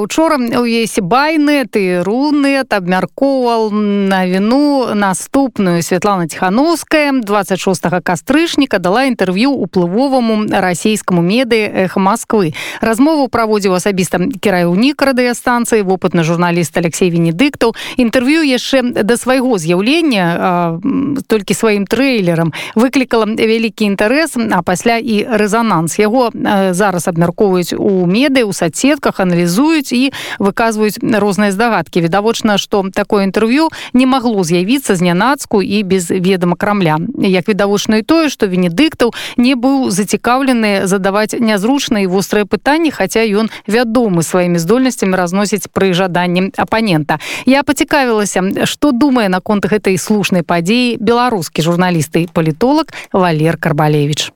учора у есе байны ты рунет абмяркоўвал на віну наступную Святлана тихохановская 26 кастрычніка дала інтэрв'ю уплывоваму расійскаму меды эхо Москвы размову праводзіў асабіста кіраўнік радыёстанцыі вопытны журналіст Алексей венедыктаў інтэрв'ю яшчэ да свайго з'яўлення толькі сваім трэйлерам выклікала вялікі інтарэс а пасля і рэзананс яго зараз абмяркоўваюць у меды у соцсетках аналізуюць аналізуюць і выказваюць розныя здагадкі відавочна што такое інтэрв'ю не магло з'явіцца знянацку і без ведама крамля. Як відавочна і тое што венедыктаў не быў зацікаўлены задаваць нязручныя вострыя пытанні хаця ён вядомы сваімі здольнасцямі разносіць пры жаданні апанента я пацікавілася што думае наконт гэтай слушнай падзеі беларускі журналісты палітолог валер карбалевич.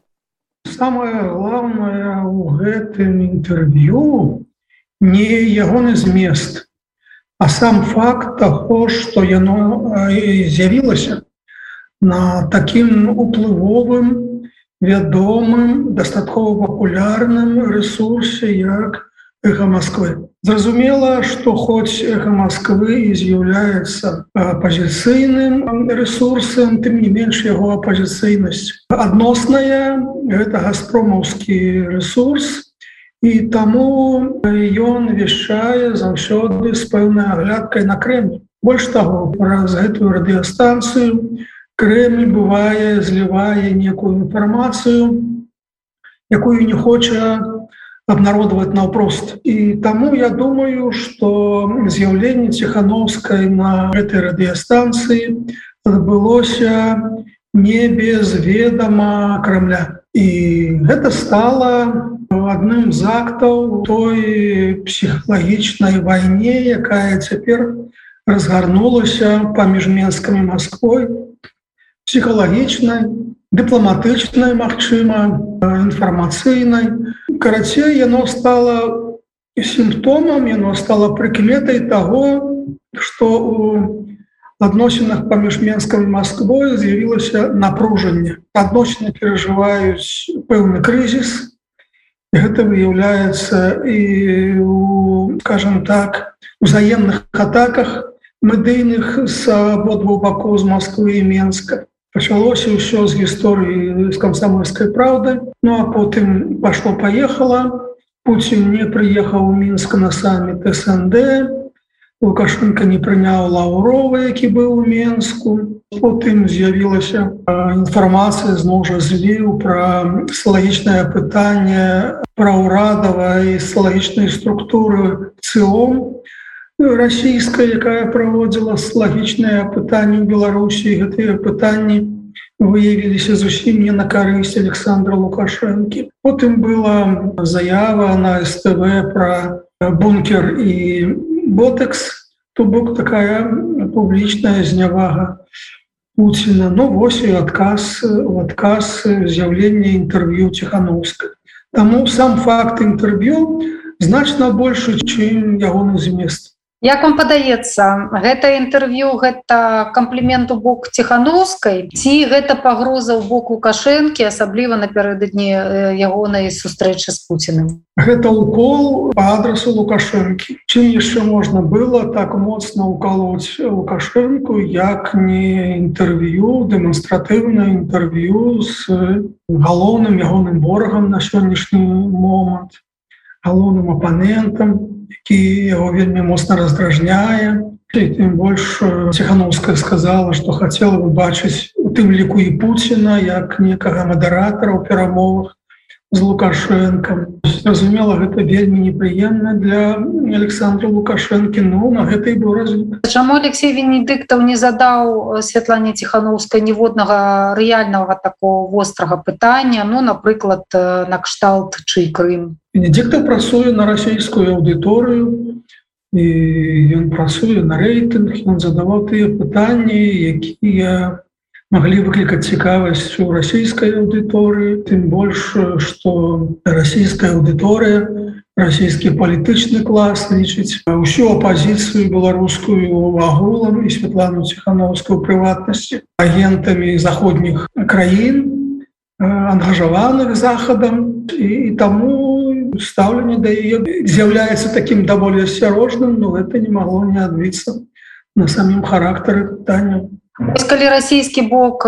Самое главное у гэтым інтэрв'ю не ягоны змест а сам факт того что яно з'явілася на таким уплывовым вядомым дастаткова папулярным ресурсе як эхо москвы зразумела что хоць эхо москвы і з'яўляецца апозіцыйным ресурсам тым не менш яго апозіцыйнасць адносная гэта газпромаўскі ресурс і таму ён вяшчае заўсёды з пэўнай аглядкай на крэмль больш таго праз гэтую радыёстанцыю крэмль бывае злівае некую інфармацыю якую не хоча абнародаваць наўпрост. І таму я думаю что з'яўленне ціхановскай на гэтай радыёстанцыі адбылося не без ведама крамля і гэта стала адным з актаў той псіхалагічнай вайне якая цяпер разгарнулася паміж менскамі Масквой. Псіхалагічнай дыпламатычнай Мачыма інфармацыйнай. Карацей яно стало сімптомам яно стало прыкметай того что у адносінах паміж менскам Масквой з'явілася напружанне адносіны перажываюць пэўны крызіс гэта выяўляецца і скажем так узаемных атаках медыйных з абодвух бакоў з Москвы і Менска пачалося ўсё з гісторыі з камсамольскай праўды Ну а потым пашло поехала Пуін не прыехаў у мінска на саміт СНД лукашенко не прыняў лаўрова які быў у менску потым з'явілася інфармацыя зноў жа зліў пра слагічнае пытанне пра ўрадава і слагічнай структуры цілом расійская якая праводзіла слагічнае пытанне беларусі гэтыя пытанні выявіліся зусім не на карысць александра лукашэнкі потым была заява на ств про бункер і ботекс то бок такая публічная знявага Пуціна. Ну вось і адказ у адказ з'яўлення інтэрв'ю ціхановска Таму сам факт інтэрв'ю значна больше чым ягоны змест Як вам падаецца гэта інтэрв'ю гэта камплімент у бок ціхановскай ці гэта пагроза ў бок лукашэнкі асабліва напярэдадні ягонай сустрэчы з Пуціным? Гэта укол по адресу лукашэнкі. Чым яшчэ можна было так моцна укалоць лукашэнку як не інтэрв'ю дэманстратыўна інтэрв'ю з галоўным ягоным ворагам на сённяшні момант галоўным апанентам які яго вельмі моцна раздражняе. Тым больш ціхановская сказала что хотела бы бачыць у тым ліку і Пуціна як некага мадэратара ў перамовах з лукашенко зразумела гэта вельмі непрыемна для александра лукашэнкі ну на гэтай быў развіт. Чаму алексей венедыктаў не задаў святлане ціхановскай ніводнага рэальнага такого вострага пытання ну напрыклад накшталт чый Крым Венедиктов працуе на расійскую аўдыторыю і ён працуе на рэйтынг ён задаваў тыя пытанні якія могли выклікаць цікавасць у расійскай аўдыторыі тым больш что расійская аўдыторыя расійскі палітычны клас лічыць ўсю апозіцыю беларускую агулам і Святлану ціхановскую прыватнасці агентамі заходніх краін ангажаваных захадам. І, таму стаўленне да яе з'яўляецца таким даволі асцярожным но это не магло не адбіцца на самім характары пытання калі расійскі бок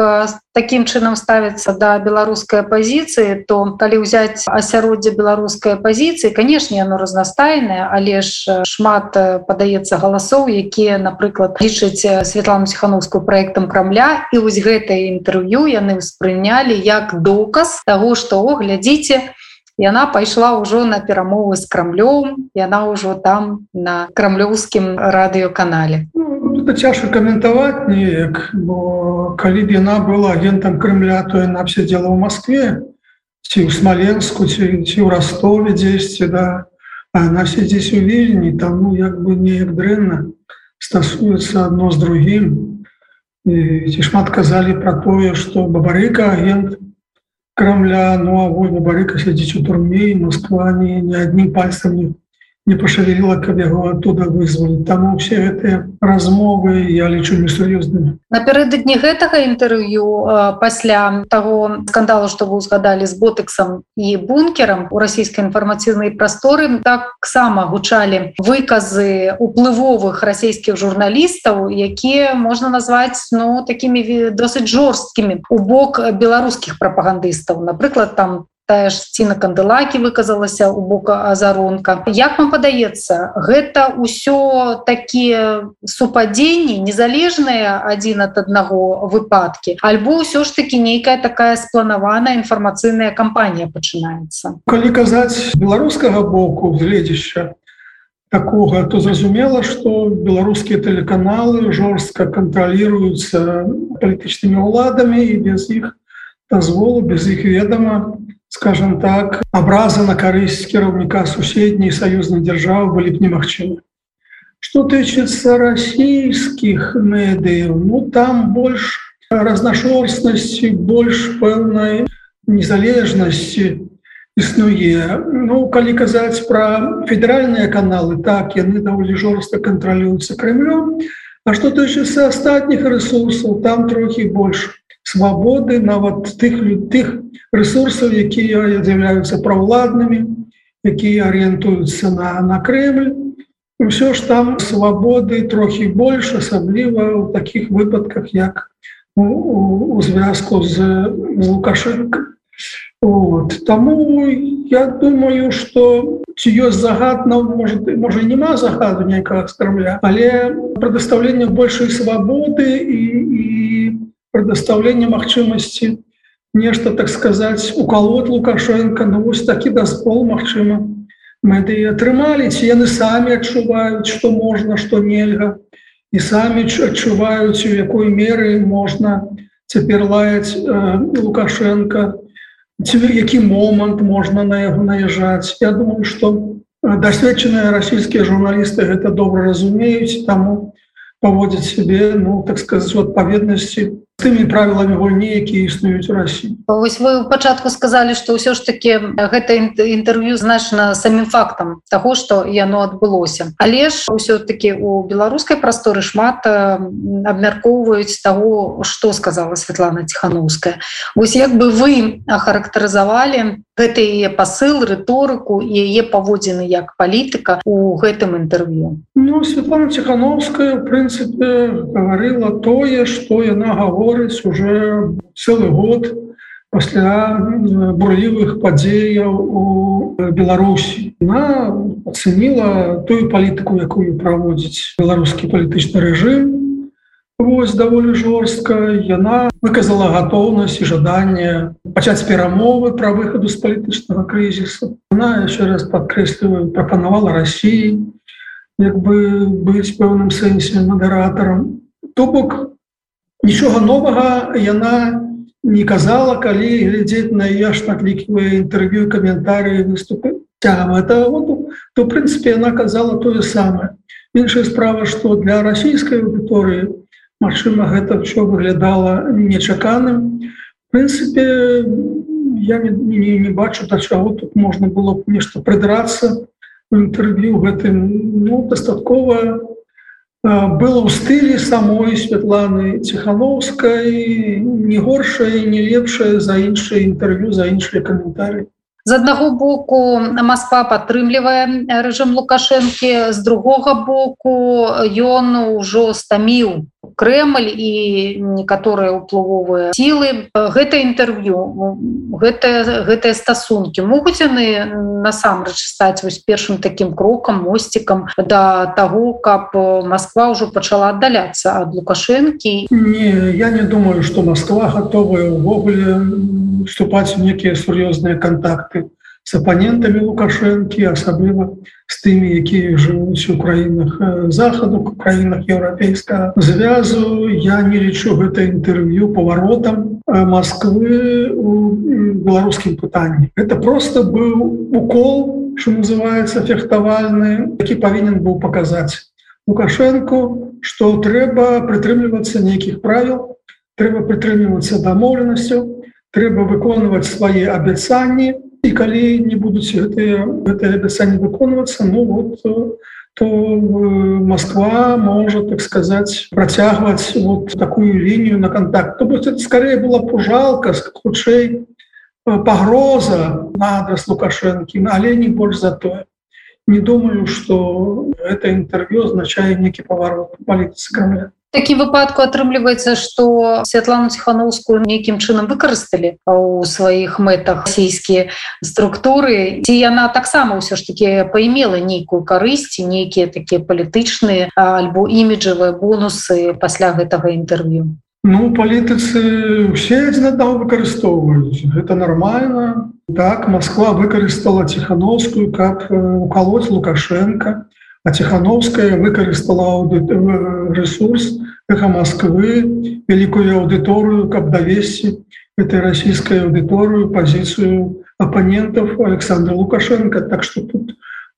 таким чынам ставіцца да беларускай пазіцыі то калі ўзяць асяроддзе беларускай пазіцыі канешне оно разнастайнае але ж шмат падаецца галасоў якія напрыклад лічаць Светлану ціхановскую проектам крамля і вось гэтае інтэрв'ю яны ўспрынялі як доказ того что о глядзіце яна пайшла ўжо на перамовы з крамлём яна ўжо там на крамлёўскім радыёканале ну, цяжка каментаваць неяк бо калі б яна была агентам Крымля то яна все дзела ў Москве ці ў смаленску ці, ці ў ростове дзесьці да. Она сядзіць у вільні там ну як бы неяк дрэнна стасуецца одно з другим. Ці шмат казалі про тое что бабарыка агент Крамля ну а вой бабарыка сядзіць у турме Москва не не адним пальцам не не пошавіла каб яго оттуда вызвалі там все гэтыя размовы я лічу несур'ёзнымі напярэдадні гэтага інтэрв'ю пасля того скандалу что вы узгадалі з ботексам і бункерам у расійскай інфармацыйнай прасторы таксама гучалі выказы уплывовых расійскіх журналістаў якія можна назваць ну такімі досыць жорсткімі у бок беларускіх прапагандыстаў. Напрыклад там тая ж ціна кандылакі выказалася у бока азаронка як вам падаецца гэта ўсё такія супадзенні незалежныя адзін ад аднаго выпадкі альбо ўсё ж таки нейкая такая спланаваная інфармацыйная кампанія пачынаецца? Калі казаць беларускага боку гледзяща такога то зразумела что беларускія тэлеканалы жорстка кантралируюцца палітычнымі ўладамі і без іх дазволу без іх ведама скажем так абраза на карысць кіраўніка суседняй саюзнай дзяржавы былі б немагчымы что тычыцца расійскіх медыяў ну там больш разнашорстнасці больш пэўнай незалежнасці існуе ну калі казаць про федеральныя каналы так яны даволі жорстка кантралююцца крымлем А что тычыцца астатніх ресурсаў там трохі больш свабоды нават тых тых ресурсаў якія з'яўляюцца праўладнымі якія арыентуюцца на на Крэль ўсё ж там свабоды трохі больш асабліва ў такіх выпадках як у, у, у звязку з лукашенко вот. Таму я думаю что ці ёсць загад на может можа няма загаду некага скармля але прадастаўленне большай свабоды і, і предоставление магчымасці нешта так сказать уколот лукашенко ну вось такі даспол Мачыма мэды атрымалі ці яны самі адчуваюць что можна что нельга і самі адчуваюць у якой меры можна цяпер лаяць э, лукашенко. Ці які момант можна на яго наязджаць Я думаю что дасведчаныя расійскія журналісты гэта добра разумеюць таму паводзяць себе ну так сказать у адпаведнасці тымі правіламі гульні якія існуюць у Росіі Вось вы ў пачатку сказалі што ўсё ж таки гэта інтэрв'ю значна самім фактам того што яно адбылося. Але ж ўсё-таки у беларускай прасторы шмат абмяркоўваюць того што сказала Святлана ціхановская. Вось як бы вы ахарактарызавалі гэта яе посыл рыторыку яе паводзіны як палітыка у гэтым інтэрв'ю. Ну Светлана ціхановская в прынцыпе гаварыла тое што яна гаворыць уже целый год пасля бурлівых падзеяў у Беларусі. Она оценила тую палітыку якую праводзіць беларускі палітычны рэжым Вось даволі жорстка. Яна выказала гатоўнасць і жаданне пачаць перамовы пра выхаду з палітычнага крызісу. Она еще раз падкрэсліваю прапанавала Росіі як бы быць пэўным сэнсе мадэратарам. То бок нічога новага яна не казала калі глядзець на я шматліківыя інтэрв'ю каментары выступы. Цягам этого то прынцыпе она казала тое самае. Іншая справа што для расійскай аўдыторыі Магчыма гэта ўсё выглядала нечаканым. Прынцыпе я не, не, не бачу да чаго тут можна было б нешта прыдрацца у інтэрв'ю гэтым. Ну дастаткова было ў стылі самой Святланы ціхановскай не горшае не лепшае за іншыя інтэрв'ю за іншыя каментары з аднаго боку Москва падтрымлівае рэжым лукашэнкі з другога боку ён ужо стаміў Крэль і некаторыя ўплывовыя сілы. Гэта інтэрв'ю гэтыя гэтыя стасункі могуць яны насамрэч стаць вось першым таким крокам мосцікам да таго каб Москва ўжо пачала аддаляцца ад лукашэнкі. Я не думаю что Москва готовая увогуле вступаць у некія сур'ёзныя контакты с апанентамі лукашэнкі асабліва з тымі якія жывуць у краінах захаду краінах еўрапейскага звязу я не лічу гэта інтэрв'ю паваротам Москвы у беларускім пытанні это просто быў укол что называется фехтавальны які павінен быў паказаць лукашенко что трэба прытрымлівацца нейкіх правил трэба прытрымлівацца дамоўленасцю трэба выконваць свае абяцанні і калі не будуць гэтыя гэтыя абяцанні выконвацца ну вот то Москва можа так сказаць працягваць вот такую лінію на контакт. То бок это скорее была пужалка хутчэй пагроза на адрес лукашэнкі але не больш за тое не думаю что это інтэрв'ю означае некі паварот палітыцы крамля такім выпадку атрымліваецца што святлану ціхановскую нейкім чынам выкарысталі у сваіх мэтах расійскія структуры. Ці яна таксама ўсё ж таки паімела нейкую карысці нейкія такія палітычныя альбо іміджавыя бонусы пасля гэтага інтэрв'ю Ну палітыцы усе аднаго выкарыстоўваюць гэта нормально. Так Москва выкарыстала ціхановскую как уколоть лукашенко а Тхановская выкарыстала ресурс эхо Москвы великую аудыторыю каб давесці этой российской аудыторыю позицию оппонентов Александра Лукашенко. Так что тут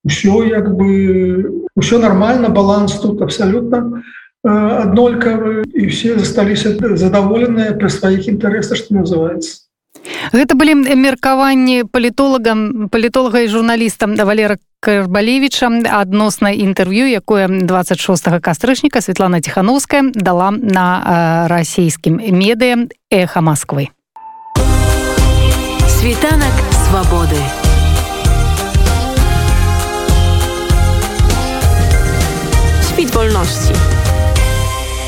все як бы все нормально баланс тут абсолютно аднолькавы і все засталіся задаволеныя при сваіх інтарэсах что называется Гэта былі меркаванні палітолагам палітолага і журналістам да валера карбалевича адносна інтэрв'ю якое 26 кастрычніка Светлана ціхановская дала на расійскім медыа эха Москвы світанак свабоды. Спіць вольнасці